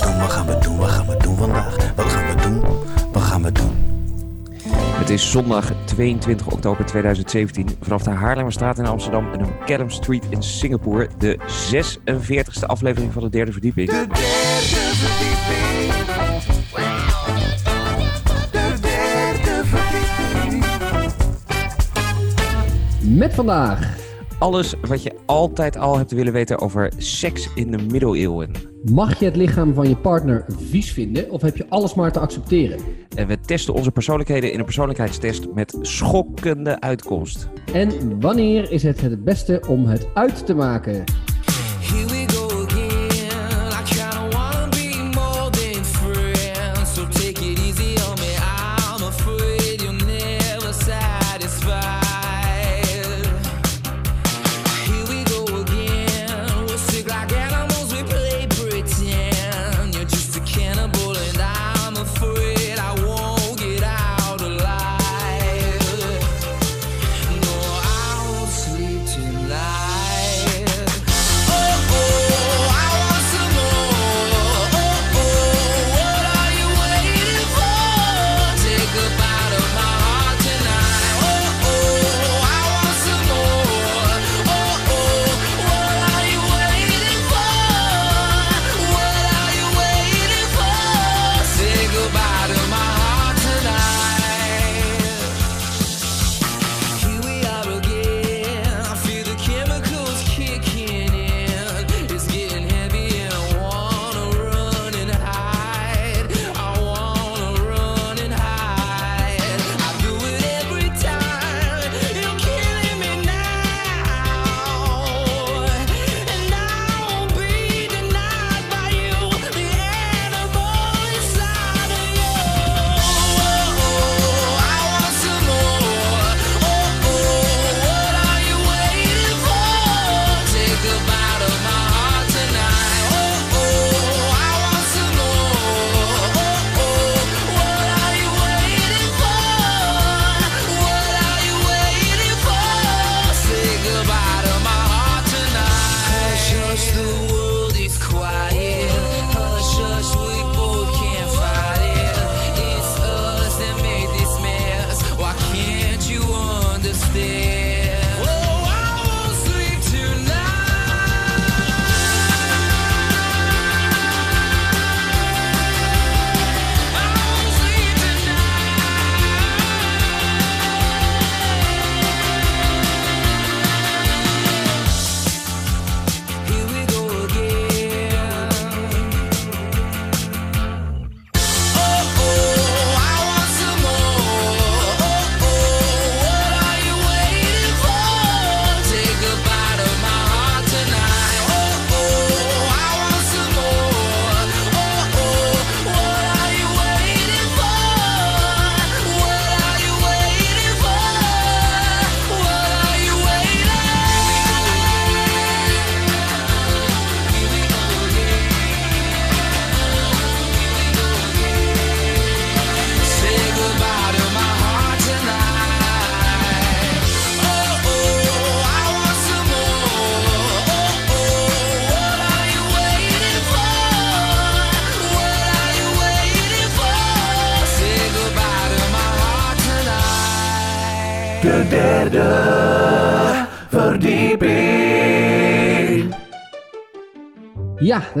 wat gaan we doen, wat gaan we doen vandaag? Wat gaan we doen, wat gaan we doen? Het is zondag 22 oktober 2017. Vanaf de Haarlemmerstraat in Amsterdam en op Callum Street in Singapore. De 46e aflevering van de derde verdieping. De derde verdieping. De derde verdieping. Met vandaag alles wat je altijd al hebt willen weten over seks in de middeleeuwen. Mag je het lichaam van je partner vies vinden of heb je alles maar te accepteren? En we testen onze persoonlijkheden in een persoonlijkheidstest met schokkende uitkomst. En wanneer is het het beste om het uit te maken?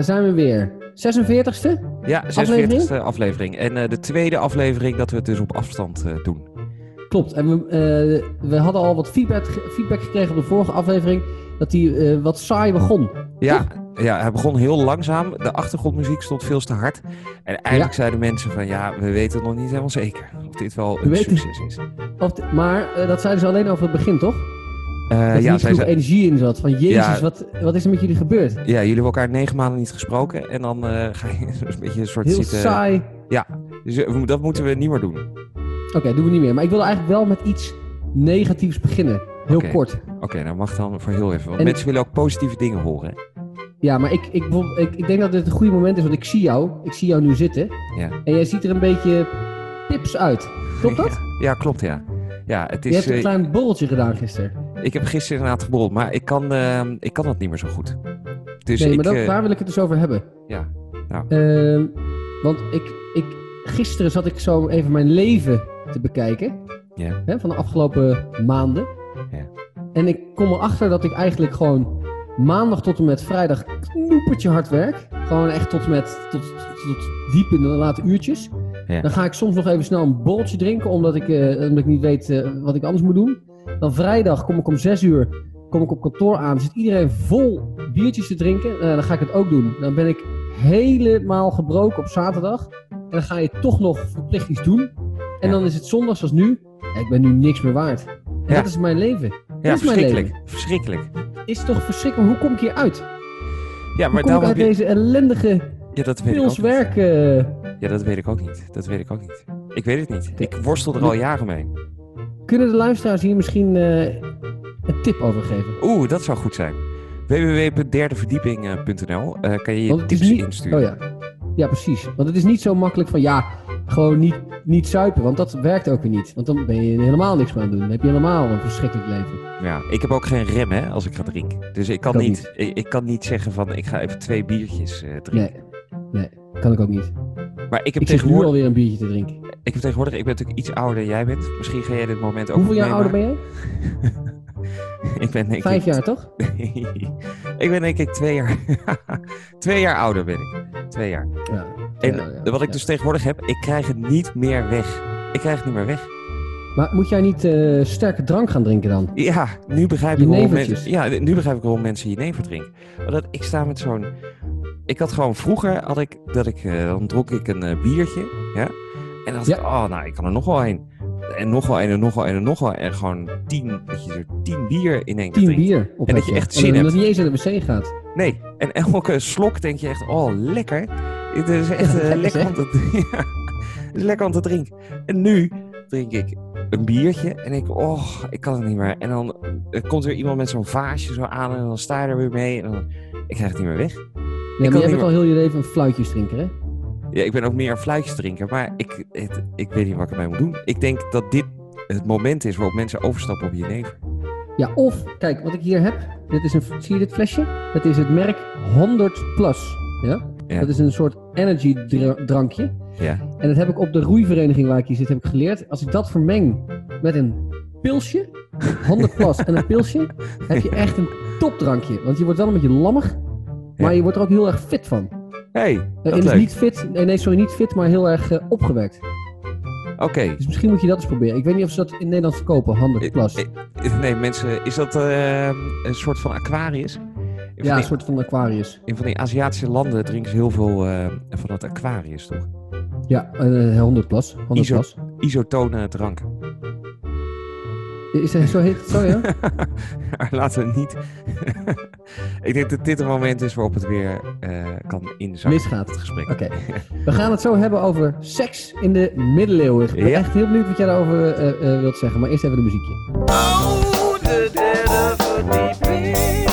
Daar zijn we weer. 46ste? Ja, 46e aflevering. En eh, de tweede aflevering dat we het dus op afstand eh, doen. Klopt. En we, eh, we hadden al wat feedback, feedback gekregen op de vorige aflevering. Dat die wat saai begon. Ja, ja, hij begon heel langzaam. De achtergrondmuziek stond veel te hard. En eigenlijk Ja. zeiden mensen van ja, we weten het nog niet helemaal zeker of dit wel We een succes is. Of de- maar dat zeiden ze alleen over het begin, toch? Eh, dat er ja, niet zij zei, energie in zat. Van jezus, Ja. wat, wat is er met jullie gebeurd? ja, jullie hebben elkaar negen maanden niet gesproken. En dan eh, ga je een beetje een soort Heel zitten. saai. Ja, dus eh, dat moeten we niet meer doen. Oké, doen we niet meer. Maar ik wilde eigenlijk wel met iets negatiefs beginnen. Heel kort. Oké, nou mag dan voor heel even. Want En- mensen willen ook positieve dingen horen. Ja, maar ik, ik, ik, ik denk dat dit een goede moment is, want ik zie jou. Ik zie jou nu zitten. Ja. En jij ziet er een beetje pips uit. Klopt dat? Ja, klopt ja. Ja, het Je is, hebt een eh, klein borreltje gedaan gisteren. Ik heb gisteren inderdaad geborreld, maar ik kan, eh, ik kan dat niet meer zo goed. Dus nee, ik, maar dat, eh, daar wil ik het dus over hebben. ja, nou, Ehm, want ik, ik, gisteren zat ik zo even mijn leven te bekijken. Ja. Hè, van de afgelopen maanden. Ja. En ik kom erachter dat ik eigenlijk gewoon maandag tot en met vrijdag knoepertje hard werk. Gewoon echt tot en met tot, tot diep in de late uurtjes. Ja. Dan ga ik soms nog even snel een borreltje drinken, omdat ik, eh, omdat ik niet weet eh, wat ik anders moet doen. Dan vrijdag kom ik om 6 uur kom ik op kantoor aan. Zit iedereen vol biertjes te drinken. Eh, dan ga ik het ook doen. Dan ben ik helemaal gebroken op zaterdag. En dan ga je toch nog verplicht iets doen. En Ja. dan is het zondag zoals nu. Ja, ik ben nu niks meer waard. En Ja. dat is mijn leven. Ja, is mijn verschrikkelijk. Verschrikkelijk. Is toch verschrikkelijk? Hoe kom ik hier uit? Ja, Hoe maar kom ik uit je... deze ellendige Ja, dat weet ik ook pils niet. werk? eh? Ja, dat weet ik ook niet. Dat weet ik ook niet. Ik weet het niet. Ik worstel er al jaren mee. Kunnen de luisteraars hier misschien eh, een tip over geven? Oeh, dat zou goed zijn. www.derdeverdieping.nl eh kan je je tips niet- insturen. Oh ja. Ja, precies. Want het is niet zo makkelijk van ja, gewoon niet, niet zuipen. Want dat werkt ook weer niet. Want dan ben je helemaal niks meer aan het doen. Dan heb je helemaal een verschrikkelijk leven. Ja, ik heb ook geen rem hè, als ik ga drinken. Dus ik kan, niet, ik, ik kan niet zeggen van ik ga even twee biertjes eh, drinken. Nee, nee, kan ik ook niet. Maar ik heb, Ik zit nu tegenwoordig, alweer een biertje te drinken. Ik heb tegenwoordig, ik ben natuurlijk iets ouder dan jij bent. Misschien ga jij dit moment ook Hoeveel jaar ouder ben jij? ik ben denk Vijf ik, jaar, toch? ik ben denk ik twee jaar, twee jaar ouder ben ik. Twee jaar. Ja. En ja, wat ik ja. dus tegenwoordig heb, ik krijg het niet meer weg. Ik krijg het niet meer weg. Maar moet jij niet eh, sterke drank gaan drinken dan? Ja, nu begrijp ik waarom mensen, ja, nu begrijp ik waarom mensen jenever drinken. Omdat ik sta met zo'n... Ik had gewoon vroeger, had ik, dat ik, eh, dan dronk ik een eh, biertje, ja. En dan dacht Ja. ik, oh, nou, ik kan er nog wel een. En nog wel een, en nog wel een, en nog wel. En gewoon tien, dat je er tien bier in één keer Tien bier. En dat je echt zin Dat hebt. je niet eens naar de wc gaat. Nee, en elke slok denk je echt, oh, lekker. Het is echt eh, Lekker om te, ja, het is lekker om te drinken. En nu drink ik een biertje en ik, oh, ik kan het niet meer. En dan eh, komt er iemand met zo'n vaasje zo aan en dan sta je er weer mee. En dan, ik krijg het niet meer weg. Ja, kan maar jij bent al heel je leven een fluitjes drinker, hè? Ja, ik ben ook meer een fluitjes drinker, maar ik, het, ik weet niet wat ik ermee moet doen. Ik denk dat dit het moment is waarop mensen overstappen op jenever. Ja, of, kijk, wat ik hier heb. Dit is een, zie je dit flesje? Het is het merk 100 Plus. Ja? Ja. Dat is een soort energy dra- drankje. Ja. En dat heb ik op de roeivereniging waar ik hier zit, heb ik geleerd. Als ik dat vermeng met een pilsje, 100 Plus en een pilsje, heb je echt een topdrankje. Want je wordt wel een beetje lammig, maar Ja. je wordt er ook heel erg fit van. Hey, Eh, dat en leuk. niet fit, nee, nee, sorry, niet fit, maar heel erg eh, opgewekt. Oké. Dus misschien moet je dat eens proberen. Ik weet niet of ze dat in Nederland verkopen, 100 Plus. Eh, eh, Nee, mensen, is dat eh, een soort van Aquarius? In Ja, een soort van Aquarius. in van die Aziatische landen drinken ze heel veel eh, van dat Aquarius, toch? Ja, eh 100 Plus. 100 Iso- Plus. Isotone dranken. Is dat, zo heet het zo, ja? Maar laten we niet... ik denk dat dit een moment is waarop het weer eh, kan inzakken. Misgaat. Het gesprek. Oké. We gaan het zo hebben over seks in de middeleeuwen. Ik ben Ja. echt heel benieuwd wat jij daarover eh, eh, wilt zeggen. Maar eerst even de muziekje. Oh, de derde verdieping.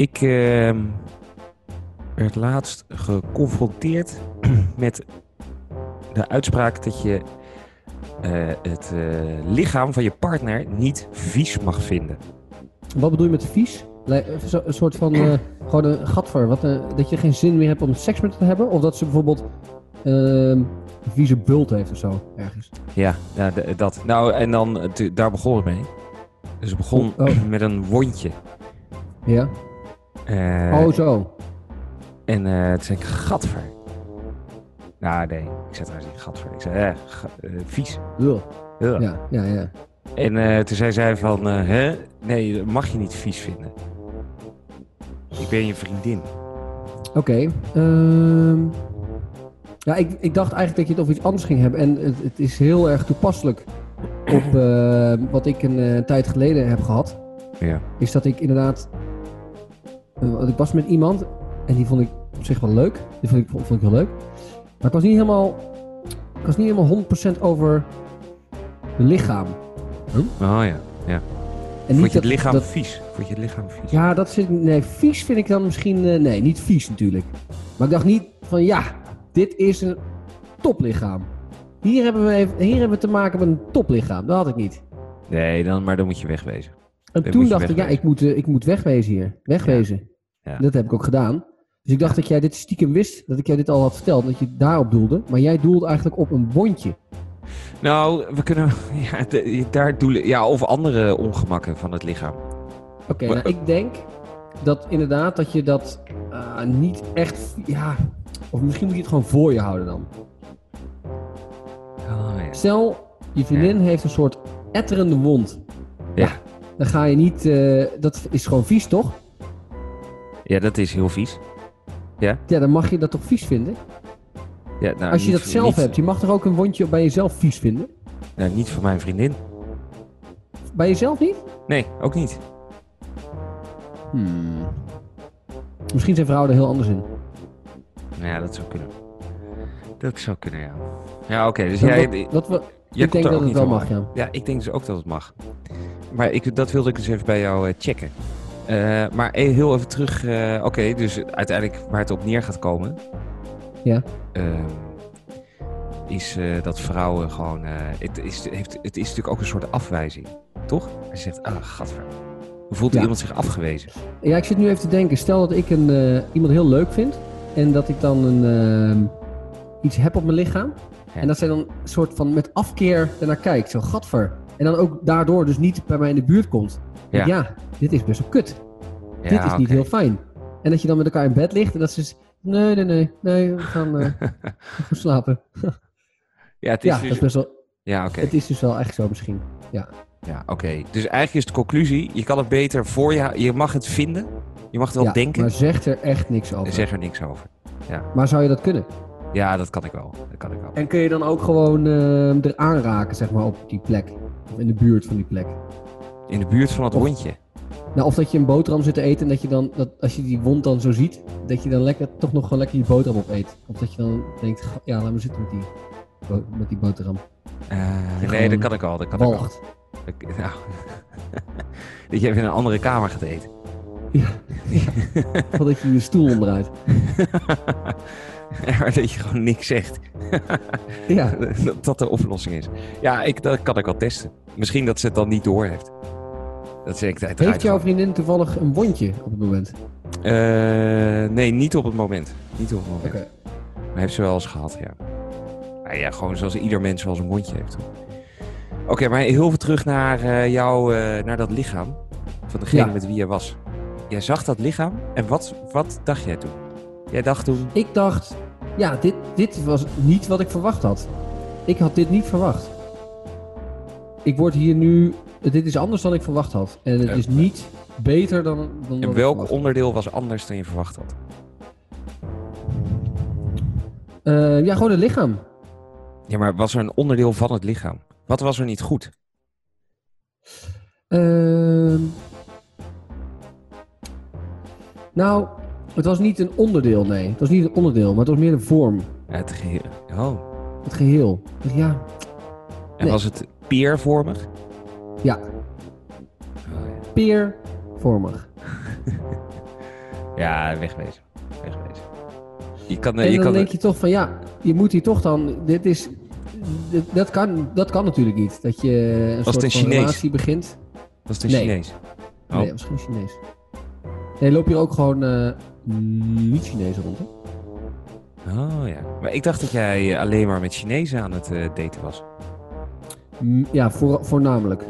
Ik ehm, werd laatst geconfronteerd met de uitspraak dat je eh, het eh, lichaam van je partner niet vies mag vinden. Wat bedoel je met vies? Een soort van, eh, gewoon een gatver. Wat, dat je geen zin meer hebt om seks met te hebben? Of dat ze bijvoorbeeld ehm, een vieze bult heeft of zo, ergens. Ja, dat. Nou, en dan, daar begon het mee. Dus het begon oh. met een wondje. Ja? Eh, oh, zo. En eh toen zei ik, gadver. Nou, nee. Ik zei trouwens niet gadver. Ik zei, eh, eh, vies. Ugh. Ugh. Ja, ja, ja. En eh, toen zei zij van, hè? Nee, dat mag je niet vies vinden. Ik ben je vriendin. Oké. ehm, ja, ik, ik dacht eigenlijk dat je het over iets anders ging hebben. En het, het is heel erg toepasselijk op wat ik een tijd geleden heb gehad. Ja. Is dat ik inderdaad... eh, want ik was met iemand en die vond ik op zich wel leuk. Die vond ik, vond ik wel leuk. Maar ik was niet helemaal... Ik was niet helemaal 100% over mijn lichaam. Oh ja. En Vond je het lichaam dat- vies? Vond je het lichaam vies? Ja, dat zit. Nee, vies vind ik dan misschien. eh, nee, niet vies natuurlijk. Maar ik dacht niet van ja, dit is een toplichaam. Hier hebben we, even, hier hebben we te maken met een toplichaam. Dat had ik niet. Nee, dan, maar dan moet je wegwezen. En Dan toen dacht ik, ja, ik moet, eh, ik moet wegwezen hier. Wegwezen. Ja. Dat heb ik ook gedaan. Dus ik dacht dat jij dit stiekem wist, dat ik jou dit al had verteld, dat je daarop doelde. Maar jij doelde eigenlijk op een wondje. Nou, we kunnen... Ja, de- daar doelen... Ja, of andere ongemakken van het lichaam. Oké, nou ik denk dat inderdaad dat je dat eh, niet echt, ja, of misschien moet je het gewoon voor je houden dan. Oh, ja. Stel, je vriendin heeft een soort etterende wond. Ja. Dan ga je niet, eh, dat is gewoon vies toch? Ja, dat is heel vies. Ja, dan mag je dat toch vies vinden? Ja, nou, Als je dat zelf niet- hebt, je mag toch ook een wondje bij jezelf vies vinden? Nou, niet van mijn vriendin. Bij jezelf niet? Nee, ook niet. Hmm. Misschien zijn vrouwen er heel anders in. Nou ja, dat zou kunnen. Dat zou kunnen, ja. Ja, oké. dus Dat, jij... dat, dat we, jij ik denk dat het wel mag, ja. Ja, ik denk dus ook dat het mag. Maar ik, dat wilde ik dus even bij jou eh, checken. Eh, maar eh, heel even terug. eh, Oké, dus uiteindelijk waar het op neer gaat komen. Ja. ehm, is eh, dat vrouwen gewoon. het, is, heeft, het is natuurlijk ook een soort afwijzing. Toch? Je zegt, ah, gadver. Hoe voelt Ja. iemand zich afgewezen? Ja, ik zit nu even te denken. Stel dat ik een, iemand heel leuk vind. En dat ik dan een, ehm, iets heb op mijn lichaam. Ja. En dat zij dan een soort van met afkeer ernaar kijkt. Zo, gadver. En dan ook daardoor dus niet bij mij in de buurt komt. Ja. Ja, ja dit is best wel kut. Ja, dit is niet heel fijn. En dat je dan met elkaar in bed ligt en dat ze... Nee, nee, nee. Nee, we gaan, eh, we gaan slapen. Ja, het is Ja, dus... is best wel... Ja, oké. Het is dus wel echt zo misschien. Ja. Ja, oké. Dus eigenlijk is de conclusie, je kan het beter voor je... Je mag het vinden, je mag het wel ja, denken, Maar zeg er echt niks over. zeg er niks over. Maar zou je dat kunnen? Ja, dat kan ik wel. Dat kan ik wel. En kun je dan ook gewoon eh, er aanraken, zeg maar, op die plek? Of in de buurt van die plek? In de buurt van het Of- hondje. Nou, of dat je een boterham zit te eten en dat je dan, dat, als je die wond dan zo ziet, dat je dan lekker, toch nog gewoon lekker je boterham opeet. Of dat je dan denkt, "Ga- ja, laat me zitten met die, met die boterham. Eh, nee, dat kan ik al. Dat kan ik al. Nou, dat je even in een andere kamer gaat eten. Ja. Of dat je je stoel omdraait. maar dat je gewoon niks zegt. Ja. dat dat de oplossing is. Ja, ik, dat kan ik wel testen. Misschien dat ze het dan niet door heeft. Dat ze ik Heeft jouw vriendin toevallig een wondje op het moment? Eh, nee, niet op het moment. Niet op het moment. Maar heeft ze wel eens gehad, ja. Nou ja, gewoon zoals ieder mens wel zijn mondje heeft. hoor. Oké, maar heel veel terug naar eh, jou, eh, naar dat lichaam. Van degene Ja. met wie jij was. Jij zag dat lichaam en wat, wat dacht jij toen? Jij dacht toen, Ik dacht, ja, dit, dit was niet wat ik verwacht had. Ik had dit niet verwacht. Ik word hier nu, dit is anders dan ik verwacht had. En het is niet beter dan, dan en welk onderdeel was anders dan je verwacht had? Eh, ja, gewoon het lichaam. Ja, maar was er een onderdeel van het lichaam? Wat was er niet goed? Ehm, nou, het was niet een onderdeel, nee. Het was niet een onderdeel, maar het was meer de vorm. Het geheel. Oh. Het geheel. Ja, En Nee. was het peervormig? Ja, peervormig. Ja, wegwezen. Wegwezen. Je kan, eh, En je dan kan, denk je toch van ja, je moet hier toch dan. Dit is. dit- dat, kan, dat kan natuurlijk niet. Dat je een het soort een van relatie begint. dat is de Nee. Chinees. Oh. Nee, was geen Chinees. Nee, loop hier ook gewoon eh, niet Chinees rond. Hè? Oh ja. Maar ik dacht dat jij alleen maar met Chinezen aan het eh, daten was. Ja, voor, voornamelijk.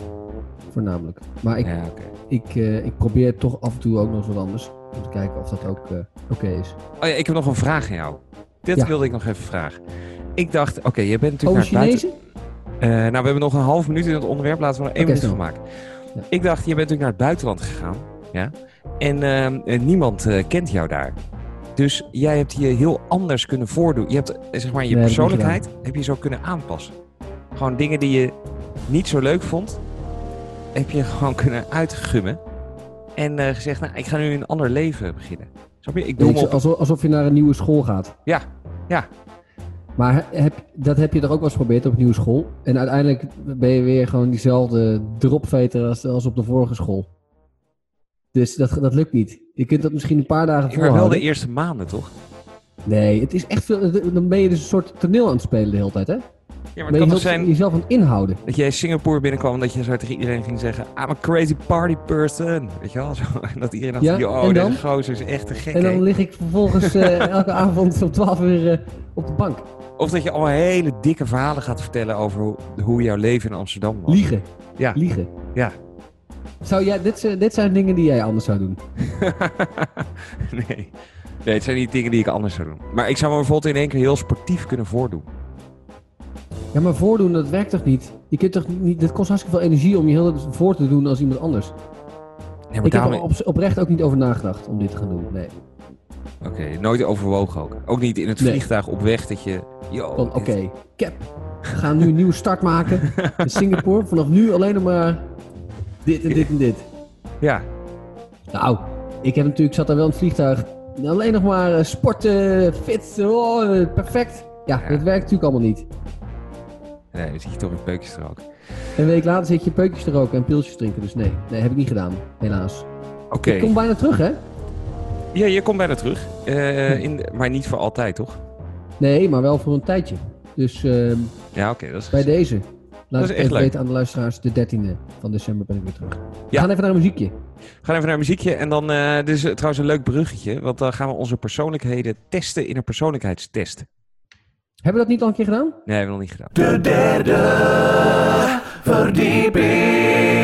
Voornamelijk. Maar ik, Ja, ik, eh, ik probeer toch af en toe ook nog eens wat anders. Om te kijken of dat ook eh, oké is. Oh ja, ik heb nog een vraag aan jou. Dit Ja. wilde ik nog even vragen. Ik dacht, oké, je bent natuurlijk naar het buiten... Eh, nou, we hebben nog een half minuut in het onderwerp. Laten we er één minuut van maken. Ja. Ik dacht, je bent natuurlijk naar het buitenland gegaan. Ja? En niemand kent jou daar. Dus jij hebt je heel anders kunnen voordoen. Je hebt, zeg maar, je Nee, persoonlijkheid heb je zo kunnen aanpassen. Gewoon dingen die je niet zo leuk vond, heb je gewoon kunnen uitgummen. En eh, gezegd, nou, ik ga nu een ander leven beginnen. Snap je? Ik doe op... alsof, alsof je naar een nieuwe school gaat. Ja, ja. Maar he- heb, dat heb je toch ook wel eens geprobeerd op een nieuwe school? En uiteindelijk ben je weer gewoon diezelfde dropveter als, als op de vorige school. Dus dat, dat lukt niet. Je kunt dat misschien een paar dagen Maar wel de eerste maanden, toch? Nee, het is echt veel. Dan ben je dus een soort toneel aan het spelen de hele tijd, hè? Ja, maar het je kan toch zijn... jezelf aan het inhouden. Dat jij Singapore binnenkwam en dat je zo tegen iedereen ging zeggen... I'm a crazy party person. Weet je wel? Zo, en dat iedereen dacht, Ja, yo, en deze gozer is echt een gek. En hè?" dan lig ik vervolgens eh, elke avond om 12 uur eh, op de bank. Of dat je allemaal hele dikke verhalen gaat vertellen over hoe, hoe jouw leven in Amsterdam was. Liegen. Ja. Liegen. Ja. Zou jij, dit, zijn- dit zijn dingen die jij anders zou doen. nee. nee, het zijn niet dingen die ik anders zou doen. Maar ik zou me bijvoorbeeld in één keer heel sportief kunnen voordoen. Ja, maar voordoen, dat werkt toch niet? Je kunt toch niet... Het kost hartstikke veel energie om je heel voor te doen als iemand anders. Nee, maar Ik heb daarom... er op, oprecht ook niet over nagedacht om dit te gaan doen. Nee. Oké, nooit overwogen ook. Ook niet in het Nee. vliegtuig op weg dat je... Oké, cap. We gaan nu een nieuwe start maken in Singapore. Vanaf nu alleen nog maar dit en dit en dit. Ja, Nou, ik heb natuurlijk, zat daar wel in het vliegtuig. Alleen nog maar eh, sporten, fit, oh, eh, perfect. Ja, Ja. dat werkt natuurlijk allemaal niet. Nee, dan zit je toch in peukjes te roken. Een week later zit je peukjes te roken en pilsjes drinken. Dus nee, nee, heb ik niet gedaan. Helaas. Oké, Ik kom bijna terug, hè? ja, je komt bijna terug. Eh, in, maar niet voor altijd, toch? Nee, maar wel voor een tijdje. Dus ehm, Ja, oké, dat is... bij deze. Laat Dat is ik echt weten aan de luisteraars. De 13e van december ben ik weer terug. We Ja. gaan even naar een muziekje. We gaan even naar muziekje en dan, eh dit is trouwens een leuk bruggetje, want dan gaan we onze persoonlijkheden testen in een persoonlijkheidstest. Hebben we dat niet al een keer gedaan? Nee, hebben we nog niet gedaan. De derde verdieping.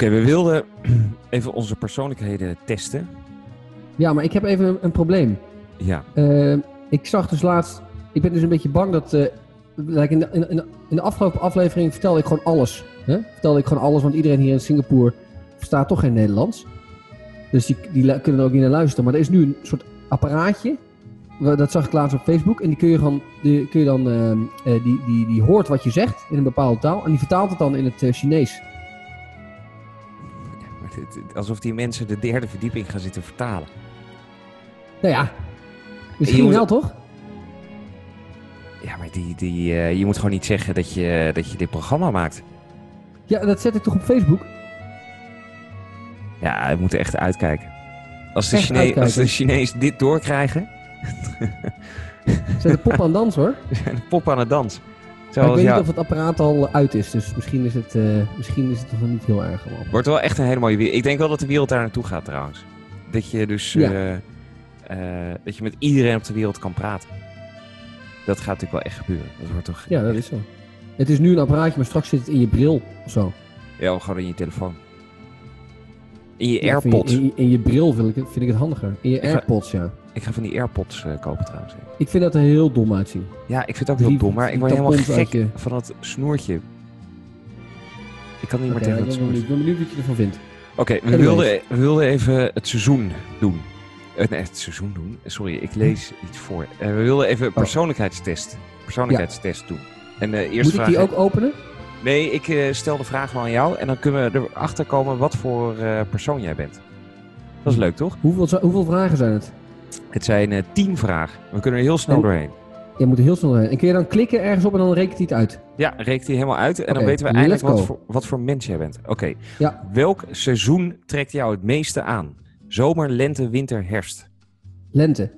Oké, we wilden even onze persoonlijkheden testen. Ja, maar ik heb even een, een probleem. Ja, Eh, ik zag dus laatst... Ik ben dus een beetje bang dat... like in, de, in, in- de afgelopen aflevering vertelde ik gewoon alles. Hè? Vertelde ik gewoon alles, want iedereen hier in Singapore verstaat toch geen Nederlands. Dus die, die kunnen er ook niet naar luisteren. Maar er is nu een soort apparaatje. Dat zag ik laatst op Facebook. En die kun je, gewoon, die, kun je dan... eh, eh, die, die, die hoort wat je zegt in een bepaalde taal. En die vertaalt het dan in het Chinees. Alsof die mensen de derde verdieping gaan zitten vertalen. Nou ja, misschien moet- wel toch? Ja, maar die, die, eh, je moet gewoon niet zeggen dat je, dat je dit programma maakt. Ja, dat zet ik toch op Facebook? Ja, we moeten echt uitkijken. Als de, Echt Chine- als de. Chinezen dit doorkrijgen, Zet de pop aan dans hoor. zijn de pop aan het dans. Ik weet niet of het apparaat al uit is, dus misschien is het, eh, misschien is het nog niet heel erg allemaal. Wordt wel echt een hele mooie wereld. Ik denk wel dat de wereld daar naartoe gaat trouwens. Dat je dus Ja. eh, eh, dat je met iedereen op de wereld kan praten. Dat gaat natuurlijk wel echt gebeuren. Dat wordt toch. Ja, dat is zo. Het is nu een apparaatje, maar straks zit het in je bril of zo. Ja, gewoon in je telefoon. In je Ja, je- AirPods. In, je- in je bril vind ik, het, vind ik het handiger. In je Ik ga- AirPods, ja. Ik ga van die AirPods eh, kopen trouwens. Ik vind dat er heel dom uitzien. Ja, ik vind het ook heel dom, maar ik word helemaal gek van dat snoertje. Ik kan niet meer tegen dat snoertje. ik ben benieuwd wat je ervan vindt. Oké, we, wilden, we wilden even het seizoen doen. Eh, nee, het seizoen doen. Sorry, ik lees iets voor. Eh, we wilden even een persoonlijkheidstest. Persoonlijkheidstest doen. En eerst Moet ik die ook openen? Nee, ik stel de vraag wel aan jou en dan kunnen we erachter komen wat voor persoon jij bent. Dat is Hm. leuk, toch? Hoeveel, hoeveel vragen zijn het? Het zijn eh, tien vragen. We kunnen er heel snel En- doorheen. Je moet er heel snel heen. En kun je dan klikken ergens op en dan rekent hij het uit? Ja, reken die helemaal uit en dan weten we let's eindelijk wat voor, wat voor mens jij bent. Oké. Ja. Welk seizoen trekt jou het meeste aan? Zomer, lente, winter, herfst? Lente.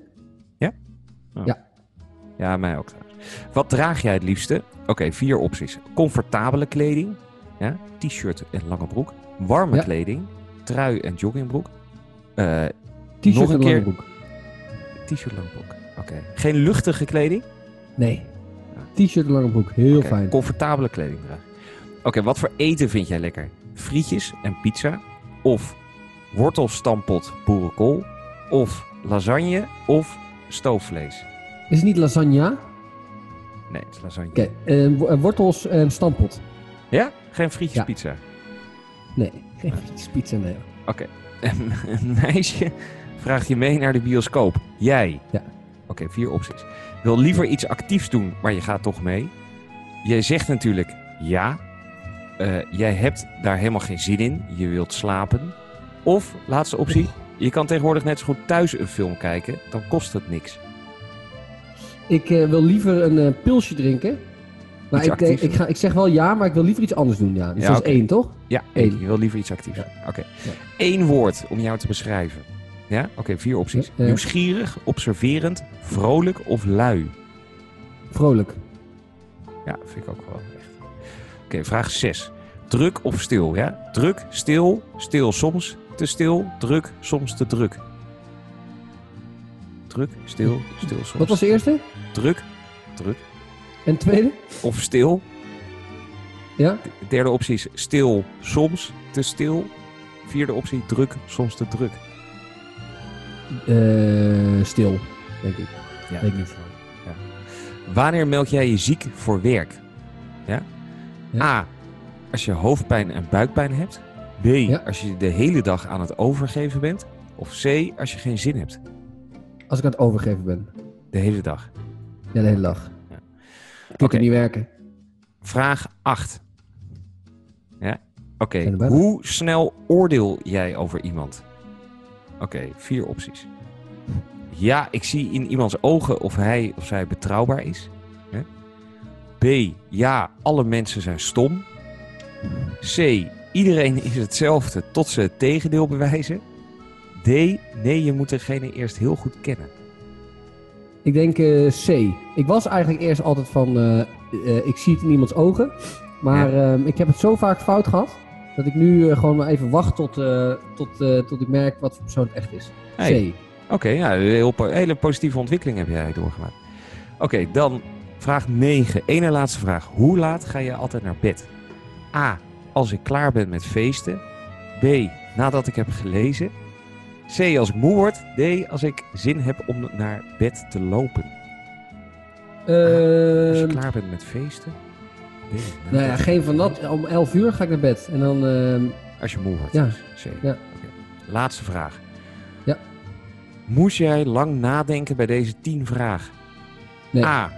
Ja, mij ook trouwens. Wat draag jij het liefste? Oké, vier opties. Comfortabele kleding, ja, t-shirt en lange broek. Warme Ja. kleding, trui en joggingbroek. Eh, T-shirt Nog een en lange broek. T-shirt, lange broek. Oké. Geen luchtige kleding? Nee. T-shirt en lange broek. Heel fijn. Comfortabele kleding dragen. Oké, wat voor eten vind jij lekker? Frietjes en pizza? Of wortelstampot boerenkool? Of lasagne? Of stoofvlees? Is het niet lasagne? Nee, het is lasagne. Oké, eh, wortels en stampot. Ja? Geen frietjes Ja. pizza? Nee, geen frietjes pizza, nee. Oké. Een meisje vraagt je mee naar de bioscoop. Jij. Ja. Oké, vier opties. Wil liever iets actiefs doen, maar je gaat toch mee. Jij zegt natuurlijk ja. Eh, jij hebt daar helemaal geen zin in. Je wilt slapen. Of, laatste optie. Je kan tegenwoordig net zo goed thuis een film kijken. Dan kost het niks. Ik eh, wil liever een eh, pilsje drinken. Maar ik, denk, ik, ga, ik zeg wel ja, maar ik wil liever iets anders doen. Ja. Dus Ja, dat is één, toch? Ja, één. Je wil liever iets actiefs. Ja. Oké. Eén woord om jou te beschrijven. Ja? Oké, vier opties. Nieuwsgierig, observerend, vrolijk of lui. Vrolijk. Ja, vind ik ook wel echt. Oké, vraag 6. Druk of stil, ja? Druk, stil, stil soms, te stil, druk, soms te druk. Druk, stil, stil soms. Wat was de eerste? Druk, druk En tweede? of stil. Ja? De derde optie is stil, soms, te stil. Vierde optie, druk, soms te druk. Eh, stil, denk ik. Ja. Weet ik niet. Wanneer meld jij je ziek voor werk? Ja? Ja. A. Als je hoofdpijn en buikpijn hebt. B. Ja. Als je de hele dag aan het overgeven bent. Of C. Als je geen zin hebt. Als ik aan het overgeven ben. De hele dag. Ja, de hele dag. Ja. Ik kan niet werken. Vraag 8. Ja? Oké. Hoe snel oordeel jij over iemand? Oké, vier opties. Ja, ik zie in iemands ogen of hij of zij betrouwbaar is. B. Ja, alle mensen zijn stom. C. Iedereen is hetzelfde tot ze het tegendeel bewijzen. D. Nee, je moet degene eerst heel goed kennen. Ik denk eh, C. Ik was eigenlijk eerst altijd van, eh, eh, ik zie het in iemands ogen. Maar ehm, ik heb het zo vaak fout gehad, dat ik nu eh, gewoon maar even wacht tot, eh, tot, eh, tot ik merk wat voor persoon het echt is. Hey. C. Oké, ja, een heel po- hele positieve ontwikkeling heb jij doorgemaakt. Oké, dan vraag 9. Ene laatste vraag. Hoe laat ga je altijd naar bed? A. Als ik klaar ben met feesten. B. Nadat ik heb gelezen. C. Als ik moe word. D. Als ik zin heb om naar bed te lopen. Als je Ehm, klaar bent met feesten. Nou ja, geen van dat. Om 11 uur ga ik naar bed. En dan... ehm, Als je moe wordt. Ja. C. Ja. Laatste vraag. Ja. Moest jij lang nadenken bij deze tien vragen? Nee. A.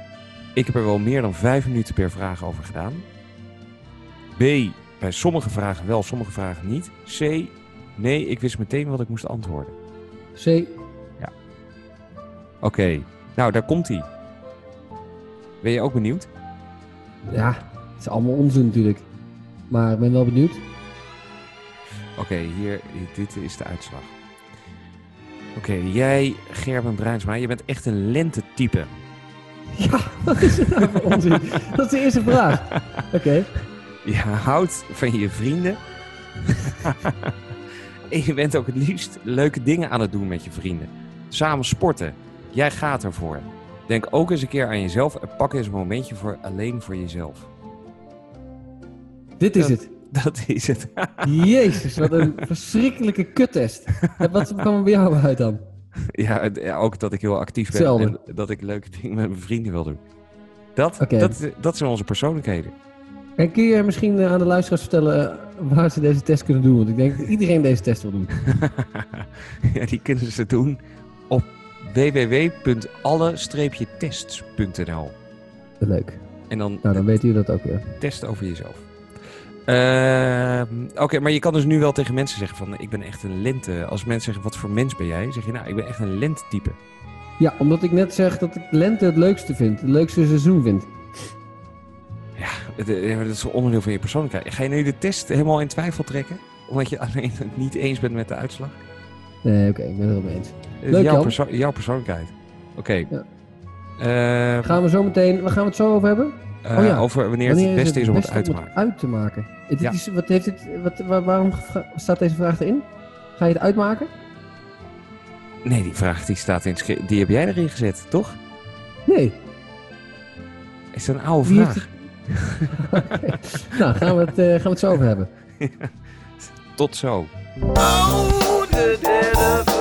Ik heb er wel meer dan vijf minuten per vraag over gedaan. B. Bij sommige vragen wel, sommige vragen niet. C. Nee, ik wist meteen wat ik moest antwoorden. C. Oké, nou daar komt hij. Ben je ook benieuwd? Ja, is allemaal onzin natuurlijk. Maar ik ben wel benieuwd. Oké, hier, dit is de uitslag. Oké, jij, Gerben Bruinsma, je bent echt een lentetype. Ja, wat is er nou voor onzin? Dat is de eerste vraag. Oké. Je houdt van je vrienden. en je bent ook het liefst leuke dingen aan het doen met je vrienden. Samen sporten. Jij gaat ervoor. Denk ook eens een keer aan jezelf en pak eens een momentje voor alleen voor jezelf. Dit is het. Dat is het. Jezus, wat een verschrikkelijke kuttest. Wat kwam er bij jou uit dan? ja, ook dat ik heel actief ben en dat ik leuke dingen met mijn vrienden wil doen. Dat, dat, dat zijn onze persoonlijkheden. En kun je misschien eh, aan de luisteraars vertellen eh, waar ze deze test kunnen doen? Want ik denk dat iedereen deze test wil doen. ja, die kunnen ze doen op www.alle-tests.nl. Leuk. En dan Nou, dan weten jullie dat ook weer. testen over jezelf. Ehm, Oké, maar je kan dus nu wel tegen mensen zeggen van ik ben echt een lente. Als mensen zeggen wat voor mens ben jij, zeg je nou ik ben echt een lentetype. Ja, omdat ik net zeg dat ik lente het leukste vind. Het leukste seizoen vind. Ja, eh, dat is een onderdeel van je persoonlijkheid. Ga je nu de test helemaal in twijfel trekken? Omdat je alleen het niet eens bent met de uitslag? Nee, oké, ik ben het mee eens. Leuk, jouw, perso- jouw persoonlijkheid. Oké. Ja. Ehm, Gaan we zo meteen, waar gaan we het zo over hebben? Eh, oh ja. Over wanneer, het het beste is om het uit te uit te maken? Dit Ja. is, wat heeft het, wat, waar- waarom staat deze vraag erin? Ga je het uitmaken? Nee, die vraag die staat in het Die heb jij erin gezet, toch? Nee. Is dat een oude Wie vraag? heeft Nou, gaan we, het, eh, gaan we het zo over hebben. Tot zo. Oh, the dead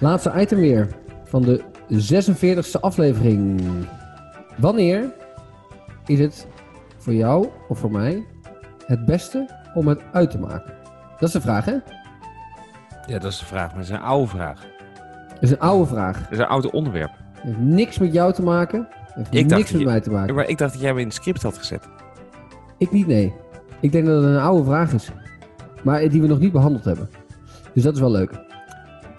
Laatste item weer van de 46e aflevering. Wanneer is het voor jou of voor mij het beste om het uit te maken? Dat is de vraag, hè? Ja, dat is de vraag. Maar dat is een oude vraag. Dat is een oude vraag. Dat is een oud onderwerp. Het heeft niks met jou te maken. Het heeft Ik niks met je- mij te maken. Maar ik dacht dat jij hem in het script had gezet. Ik niet, nee. Ik denk dat het een oude vraag is. Maar die we nog niet behandeld hebben. Dus dat is wel leuk.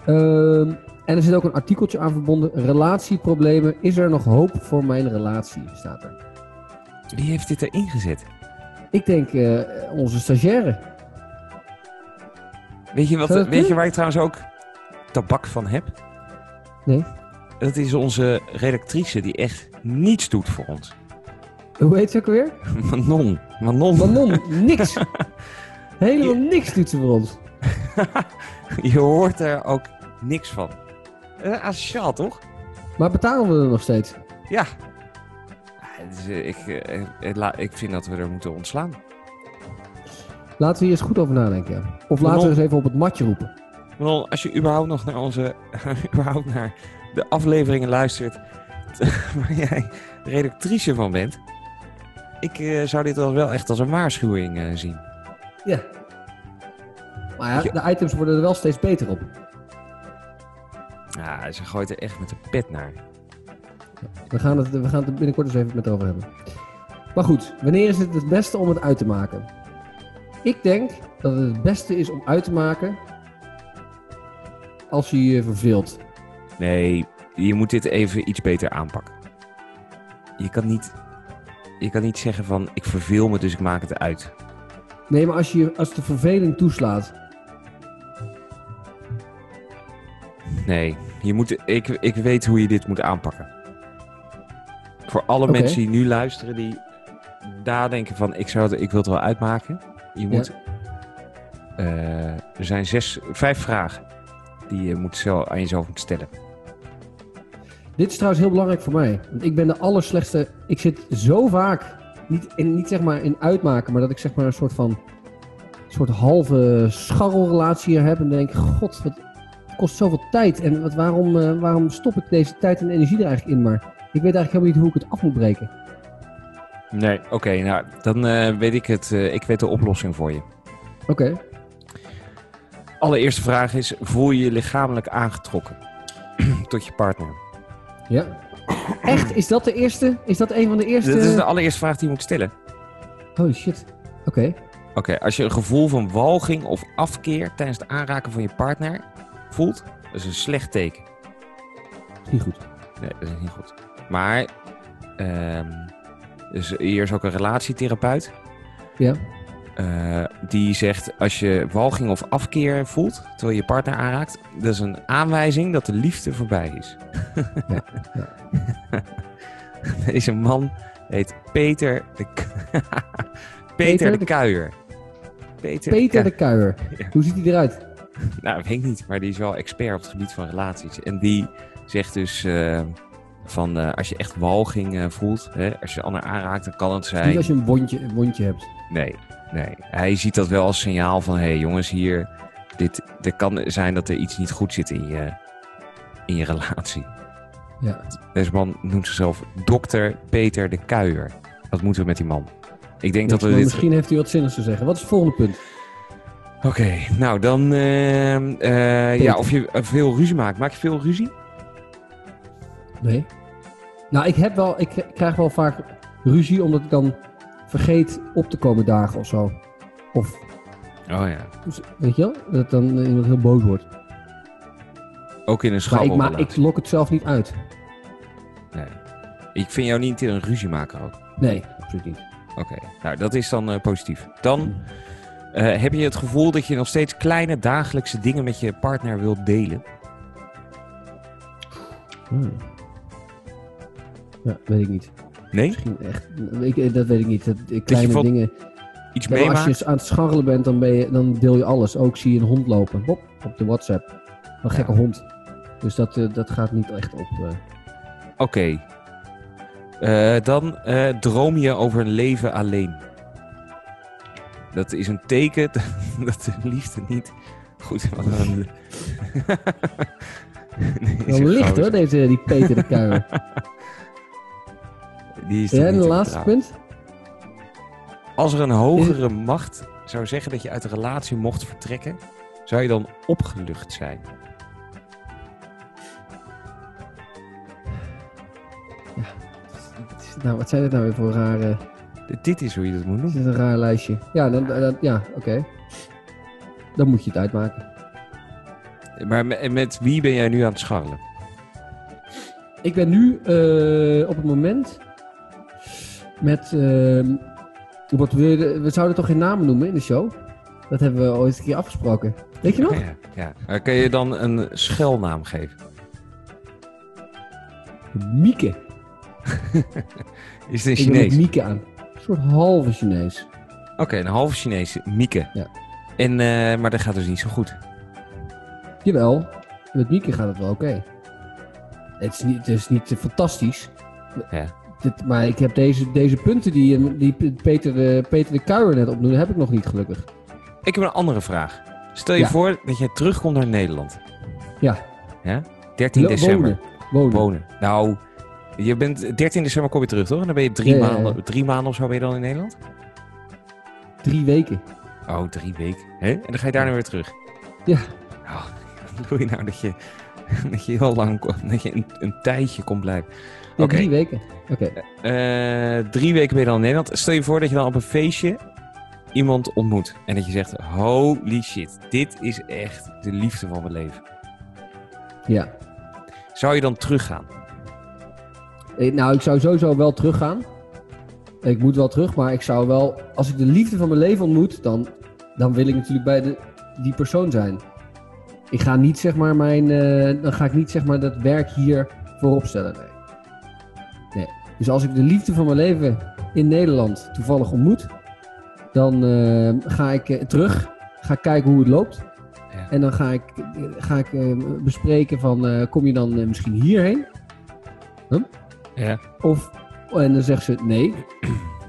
Ehm, en er zit ook een artikeltje aan verbonden. Relatieproblemen. Is er nog hoop voor mijn relatie? Staat er. Wie heeft dit erin gezet? Ik denk eh, onze stagiaire. Weet je, wat, weet je waar ik trouwens ook tabak van heb? Nee. Dat is onze redactrice die echt niets doet voor ons. Hoe heet ze ook alweer? Manon. Manon. Manon. niks. Helemaal niks doet ze voor ons. Je hoort er ook niks van. Uh, asociaal, toch? Maar betalen we er nog steeds? Ja. Eh, ik, eh, eh, ik vind dat we er moeten ontslaan. Laten we hier eens goed over nadenken. Of laten we eens even op het matje roepen. Manon, als je überhaupt nog naar onze... überhaupt naar de afleveringen luistert... waar jij redactrice van bent... Ik eh, zou dit wel echt als een waarschuwing eh, zien. Ja. Maar ja, de items worden er wel steeds beter op. Ja, ze gooit er echt met de pet naar. We gaan, het, we gaan het binnenkort eens even met over hebben. Maar goed, wanneer is het het beste om het uit te maken? Ik denk dat het het beste is om uit te maken als je je verveelt. Nee, je moet dit even iets beter aanpakken. Je kan niet, je kan niet zeggen van ik verveel me, dus ik maak het uit. Nee, maar als, je, als de verveling toeslaat. Nee, je moet, ik, ik weet hoe je dit moet aanpakken. Voor alle mensen die nu luisteren, die nadenken van ik, zou het, ik wil het wel uitmaken. Je moet, eh, er zijn zes, vijf vragen die je moet zelf, aan jezelf moet stellen. Dit is trouwens heel belangrijk voor mij. Want ik ben de allerslechtste. Ik zit zo vaak. Niet, in, niet zeg maar in uitmaken, maar dat ik zeg maar een soort van. Een soort halve scharrelrelatie hier heb. En denk: God, wat kost zoveel tijd. En wat, waarom, eh, waarom stop ik deze tijd en energie er eigenlijk in? Maar ik weet eigenlijk helemaal niet hoe ik het af moet breken. Nee, oké, nou dan eh, weet ik het. eh, ik weet de oplossing voor je. Oké. Allereerste vraag is: voel je je lichamelijk aangetrokken tot je partner? Ja. Echt? Is dat de eerste? Is dat een van de eerste? Dit is de allereerste vraag die je moet stellen. Holy shit. Oké. Oké, als je een gevoel van walging of afkeer tijdens het aanraken van je partner voelt, dat is een slecht teken. Niet goed. Nee, dat is niet goed. Maar, ehm, dus hier is ook een relatietherapeut. Ja. eh, die zegt als je walging of afkeer voelt terwijl je je partner aanraakt, dat is een aanwijzing dat de liefde voorbij is. Ja, Deze man heet Peter de, Peter, Peter de Kuijer. Peter, Peter de Ku- Kuijer. Ja. Hoe ziet hij eruit? Nou, weet ik niet, maar die is wel expert op het gebied van relaties. En die zegt dus eh, van eh, als je echt walging eh, voelt, hè, als je de ander aanraakt, dan kan het Niet zijn. als je een wondje, een wondje hebt. Nee, nee. Hij ziet dat wel als signaal van, hé hey, jongens, hier, dit, er kan zijn dat er iets niet goed zit in je, in je relatie. Ja. Deze man noemt zichzelf dokter Peter de Kuijer. Wat moeten we met die man? Ik denk dat we Maar dit... Misschien heeft hij wat zinnigs te zeggen. Wat is het volgende punt? Oké, nou dan... ehm, eh, ja, of je eh, veel ruzie maakt. Maak je veel ruzie? Nee. Nou, ik heb wel, ik krijg wel vaak ruzie omdat ik dan vergeet op te komen dagen of zo. Of, Oh ja. dus, weet je wel, dat dan eh, iemand heel boos wordt. Ook in een Maar ik, maar schrabbelrelatie. ik lok het zelf niet uit. Nee. Ik vind jou niet een ruziemaker ook. Nee, absoluut niet. Oké, nou dat is dan eh, positief. Dan eh, heb je het gevoel dat je nog steeds kleine dagelijkse dingen met je partner wilt delen. Hmm. Ja, weet ik niet. Nee? Misschien echt, ik, dat weet ik niet. Dat, eh, kleine dingen. Iets Ja, als je aan het scharrelen bent, dan, ben je, dan deel je alles. Ook zie je een hond lopen. Hop, op de WhatsApp. Een gekke Ja. hond. Dus dat, eh, dat gaat niet echt op. eh. Oké. Eh, dan eh, droom je over een leven alleen. Dat is een teken dat de liefde niet goed wat een... Wel licht hoor, deze, die Peter de Kuijer. Die is Ja, de te laatste vertrouwen. punt? Als er een hogere macht zou zeggen dat je uit de relatie mocht vertrekken, zou je dan opgelucht zijn? Dit nou, wat zijn dit nou weer voor rare... Dit is hoe je dat moet Is doen. dit een raar lijstje? Ja, dan, dan, ja oké. Dan moet je het uitmaken. Maar met, met wie ben jij nu aan het scharrelen? Ik ben nu eh, op het moment met... ehm, wat je, we zouden toch geen namen noemen in de show? Dat hebben we ooit een keer afgesproken. Weet je nog? Ja, ja. Maar kan je dan een schelnaam geven? Mieke. Is het een Ik Chinees? Mieke aan. Een soort halve Chinees. Oké, een halve Chinees. Mieke. Ja. En, eh, maar dat gaat dus niet zo goed. Jawel, met Mieke gaat het wel oké. Het, is niet- het is niet eh, fantastisch. Ja. Dit, maar ik heb deze, deze punten die, eh, die Peter, de, Peter de Kuijer net opnoemde, heb ik nog niet gelukkig. Ik heb een andere vraag. Stel je Ja. voor dat jij terugkomt naar Nederland. Ja. Ja? 13 Lo- december. Wonen. Wonen. Wonen. Nou, je bent 13 december kom je terug, toch? En dan ben je drie, Ja, ja, ja. Maanden, drie maanden of zo ben je dan in Nederland? Drie weken. Oh, drie weken. Hè? En dan ga je daar nu weer terug. Ja. Oh, wat bedoel je nou dat je, dat je heel lang, dat je een, een tijdje kon blijven? Oké. Drie weken. Oké. Eh, drie weken ben je dan in Nederland. Stel je voor dat je dan op een feestje iemand ontmoet. En dat je zegt, holy shit, dit is echt de liefde van mijn leven. Ja. Zou je dan teruggaan? Eh, Nou, ik zou sowieso wel teruggaan. Ik moet wel terug, maar ik zou wel... Als ik de liefde van mijn leven ontmoet, dan, dan wil ik natuurlijk bij de, die persoon zijn. Ik ga niet, zeg maar, mijn... eh, dan ga ik niet, zeg maar, dat werk hier voorop stellen. Nee. nee. Dus als ik de liefde van mijn leven in Nederland toevallig ontmoet... Dan eh, ga ik terug, ga kijken hoe het loopt. Ja. En dan ga ik, ga ik bespreken van... kom je dan misschien hierheen? Ja. Of, en dan zegt ze nee.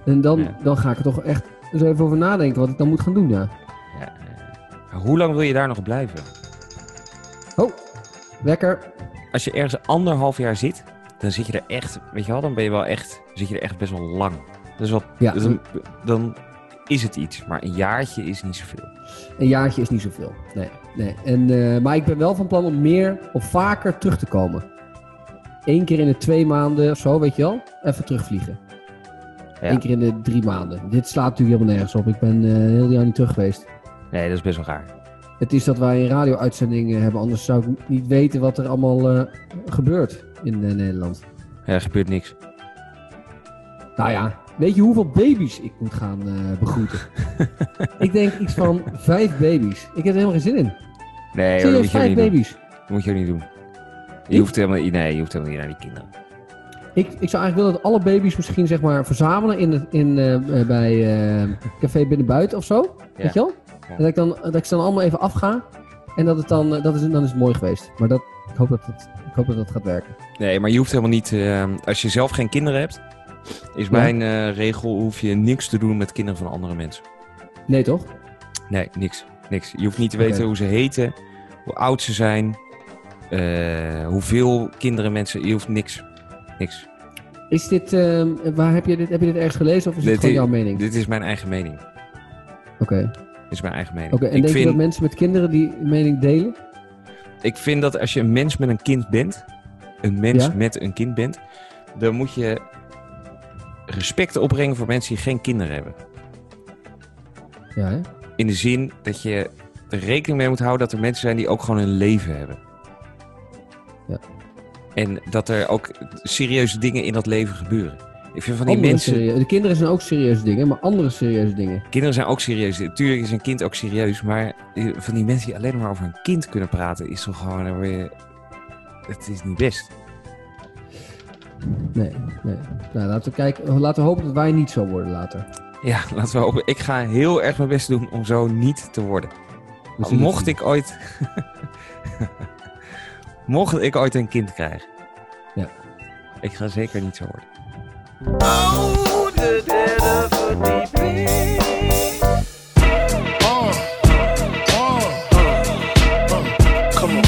En dan, Ja. dan ga ik er toch echt eens even over nadenken wat ik dan moet gaan doen. Ja. ja. Hoe lang wil je daar nog blijven? Oh, wekker. Als je ergens anderhalf jaar zit, dan zit je er echt, weet je wel, dan ben je wel echt, zit je er echt best wel lang. Dus wat, Ja. dan, dan is het iets, maar een jaartje is niet zoveel. Een jaartje is niet zoveel. Nee, nee. En, eh, maar ik ben wel van plan om meer of vaker terug te komen. Eén keer in de twee maanden of zo, weet je wel? Even terugvliegen. Ja. Eén keer in de drie maanden. Dit slaat natuurlijk helemaal nergens op. Ik ben eh heel jaar niet terug geweest. Nee, dat is best wel raar. Het is dat wij een radio-uitzending eh, hebben, anders zou ik niet weten wat er allemaal eh, gebeurt in Nederland. Ja, er gebeurt niks. Nou ja, Weet je hoeveel baby's ik moet gaan begroeten? ik denk iets van vijf baby's. Ik heb er helemaal geen zin in. Nee, hoor, dat Serieus, moet je vijf niet doen. baby's. Dat moet je ook niet doen. Je hoeft helemaal, nee, je hoeft helemaal niet naar die kinderen. Ik, ik zou eigenlijk willen dat alle baby's misschien zeg maar verzamelen in, het- in, eh, eh, bij eh, Café Binnenbuiten of zo. Weet je wel? Ja. Dat, ik dan, dat ik ze dan allemaal even afga. En dat het dan, dat is, dan is het mooi geweest. Maar dat, ik, hoop dat het, ik hoop dat dat gaat werken. Nee, maar je hoeft helemaal niet... als je zelf geen kinderen hebt, is Ja. mijn regel... hoef je niks te doen met kinderen van andere mensen. Nee toch? Nee, niks. Niks. Je hoeft niet te weten hoe ze heten, hoe oud ze zijn, eh, hoeveel kinderen mensen... Je hoeft niks. Niks. Is dit, ehm, waar heb je dit, heb je dit ergens gelezen of is dit Dit gewoon jouw mening? Dit is mijn eigen mening. Oké. Dit is mijn eigen mening. Oké, en ik, denk je vind, dat mensen met kinderen die mening delen? ik vind dat als je een mens met een kind bent, een mens Ja? met een kind bent, dan moet je respect opbrengen voor mensen die geen kinderen hebben. Ja, hè? In de zin dat je er rekening mee moet houden dat er mensen zijn die ook gewoon een leven hebben. Ja. En dat er ook serieuze dingen in dat leven gebeuren. Ik vind van die Andere mensen... de kinderen zijn ook serieuze dingen, maar andere serieuze dingen. Kinderen zijn ook serieus. Tuurlijk is een kind ook serieus. Maar van die mensen die alleen maar over een kind kunnen praten, is toch gewoon weer... Het is niet best. Nee, nee. Nou, laten we kijken. Laten we hopen dat wij niet zo worden later. Ja, laten we hopen. Ik ga heel erg mijn best doen om zo niet te worden. Mocht ik ooit... Mocht ik ooit een kind krijgen. Ja. Ik ga zeker niet zo worden. Oh, the dead of a deep end. Come on.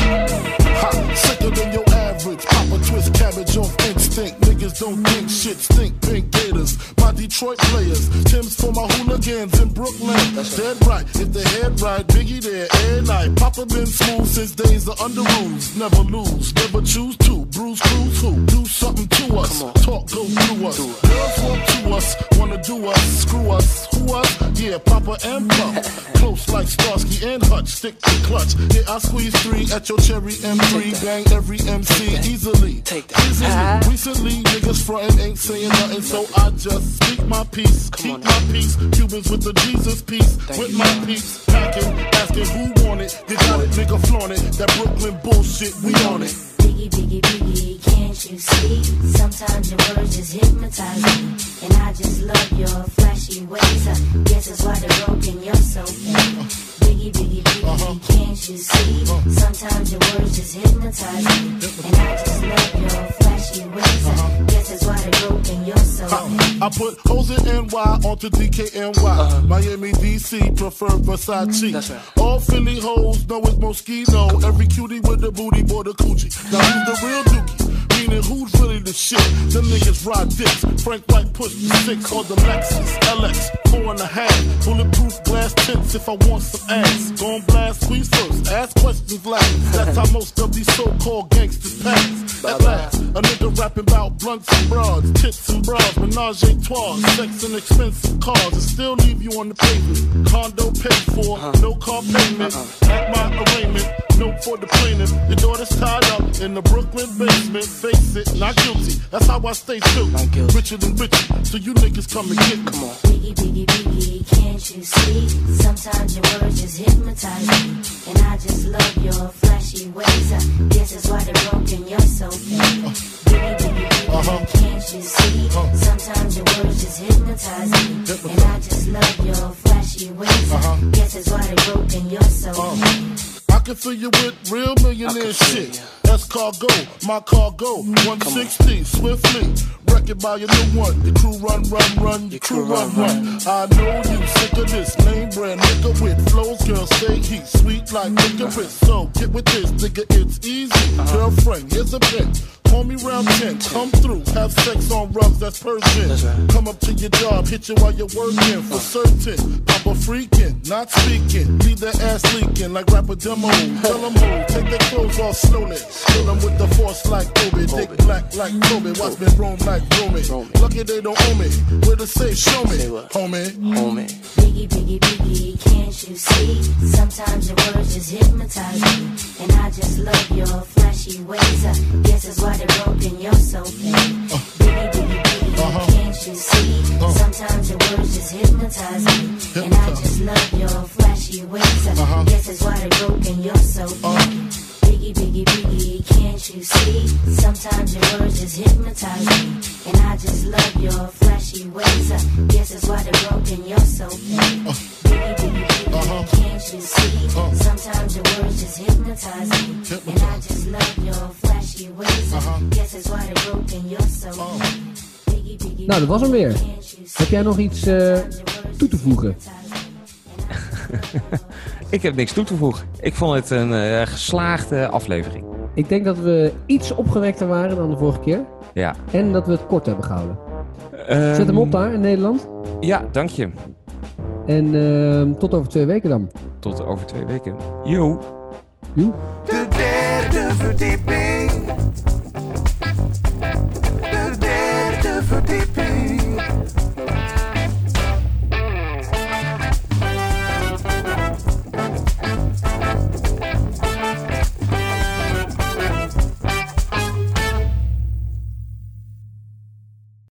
Ha, sicker than your average. Papa twist cabbage off instinct. Niggas don't think shit stink. Pink gators. My Detroit players. Tim's for my hooligans in Brooklyn. That's Dead right. If the head right, Biggie there every night. Papa been smooth since days of under rules. Never lose. Never choose to. Bruise, cruise who? Do something to us. Talk, go through us. Girls walk to us. Wanna do us. Screw us. Who us? Yeah, Papa and Pump. Close like Starsky and Hutch. Stick to clutch. Yeah, I squeeze three at your cherry M3. Bang every MC easily. Take that. Easily. Recently, niggas frontin' ain't saying nothing, so I just speak my peace. Keep my peace. Cubans with the Jesus peace. with my peace. Packing, asking who want it. You got it, nigga, flaunt it. That Brooklyn bullshit, we on it. Biggie, biggie, biggie, can't you see? Sometimes your words just hypnotize me. And I just love your flashy ways. I guess that's why they're broken, you're so fake. Biggie, biggie, biggie, can't you see? Sometimes your words just hypnotize me. And I just love your flashy ways. I guess that's why they're broken, you're so fake. Uh, I put hoes in NY onto DKNY. Uh-huh. Miami, DC, prefer Versace. That's right. All Philly hoes know it's Moschino. Every cutie with a booty, boy, the coochie. Now who's the real dookie? Meaning who's really the shit? Them niggas ride dicks. Frank White push the six on the Lexus LX, four and a half. Bulletproof glass tips if I want some ass. Gon' blast squeeze first, ask questions last. That's how most of these so-called gangsters pass. At last, a nigga rapping about blunts and broads, tits and bras, menage a trois, sex and expensive cars, and still leave you on the pavement. Condo paid for, no car payment. At my arraignment, no for the plaintiff. Your daughter's tied up in the Brooklyn basement. Face it, not guilty. That's how I stay true. Richer than richer, so you niggas come and get me. Come on. Biggie, biggie, biggie, can't you see? Sometimes your words just hypnotize me. And I just love your flashy ways. I guess that's why they're broken, you're so fake. Uh-huh. Biggie, biggie, biggie, Uh-huh. can't you see? Uh-huh. Sometimes your words just hypnotize me. And I just love your flashy ways. I uh-huh. guess that's why they're broken, you're so uh. fake. I can fill you with real millionaire shit. That's cargo, my cargo. 160, swiftly. Wreck it by your new one. Your crew run, run, run. Your crew run, run. I know you sick of this name brand nigga with flows. Girl, say he's sweet like licorice. So get with this, nigga, it's easy. Girlfriend, here's a pin. Call me round 10, come through, have sex on rubs, that's Persian. Right. Come up to your job, hit you while you're working for certain. Papa freaking, not speaking. Leave that ass leaking like rapper demo. Tell them who, take their clothes off slowly. Fill them with the force like Obi. Dick black like Kobe. Watch me roam like Romy. Romy. Lucky they don't owe me. Where to say, show me, Say what? homie. Homie. Biggie, biggie, biggie, can't you see? Sometimes your words just hypnotize me. And I just love your flashy ways. I guess that's why they're broken, you're so fake. Biggie, biggie, biggie, can't you see? Uh. Sometimes your words just hypnotize me. And I just love your flashy ways. I guess that's why they're broken. You're so uh. Biggie, biggie, biggie, can't you see? Sometimes your words just hypnotize me. And I just love your flashy ways. I guess that's why they're broken. You're so uh-huh. Biggie, biggie, biggie, uh-huh. can't you see? Uh-huh. Sometimes your words just hypnotize me. And I just love your flashy ways. I guess that's why they're broken. You're so oh. Biggie, biggie, Nou, dat was hem weer. can't you see? Heb jij nog iets eh, toe te voegen? Ik heb niks toe te voegen. Ik vond het een eh, geslaagde aflevering. Ik denk dat we iets opgewekter waren dan de vorige keer. Ja. En dat we het kort hebben gehouden. Ehm, Zet hem op daar in Nederland. Ja, dank je. En ehm, tot over twee weken dan. Tot over twee weken. Yo. Joe. De derde verdieping.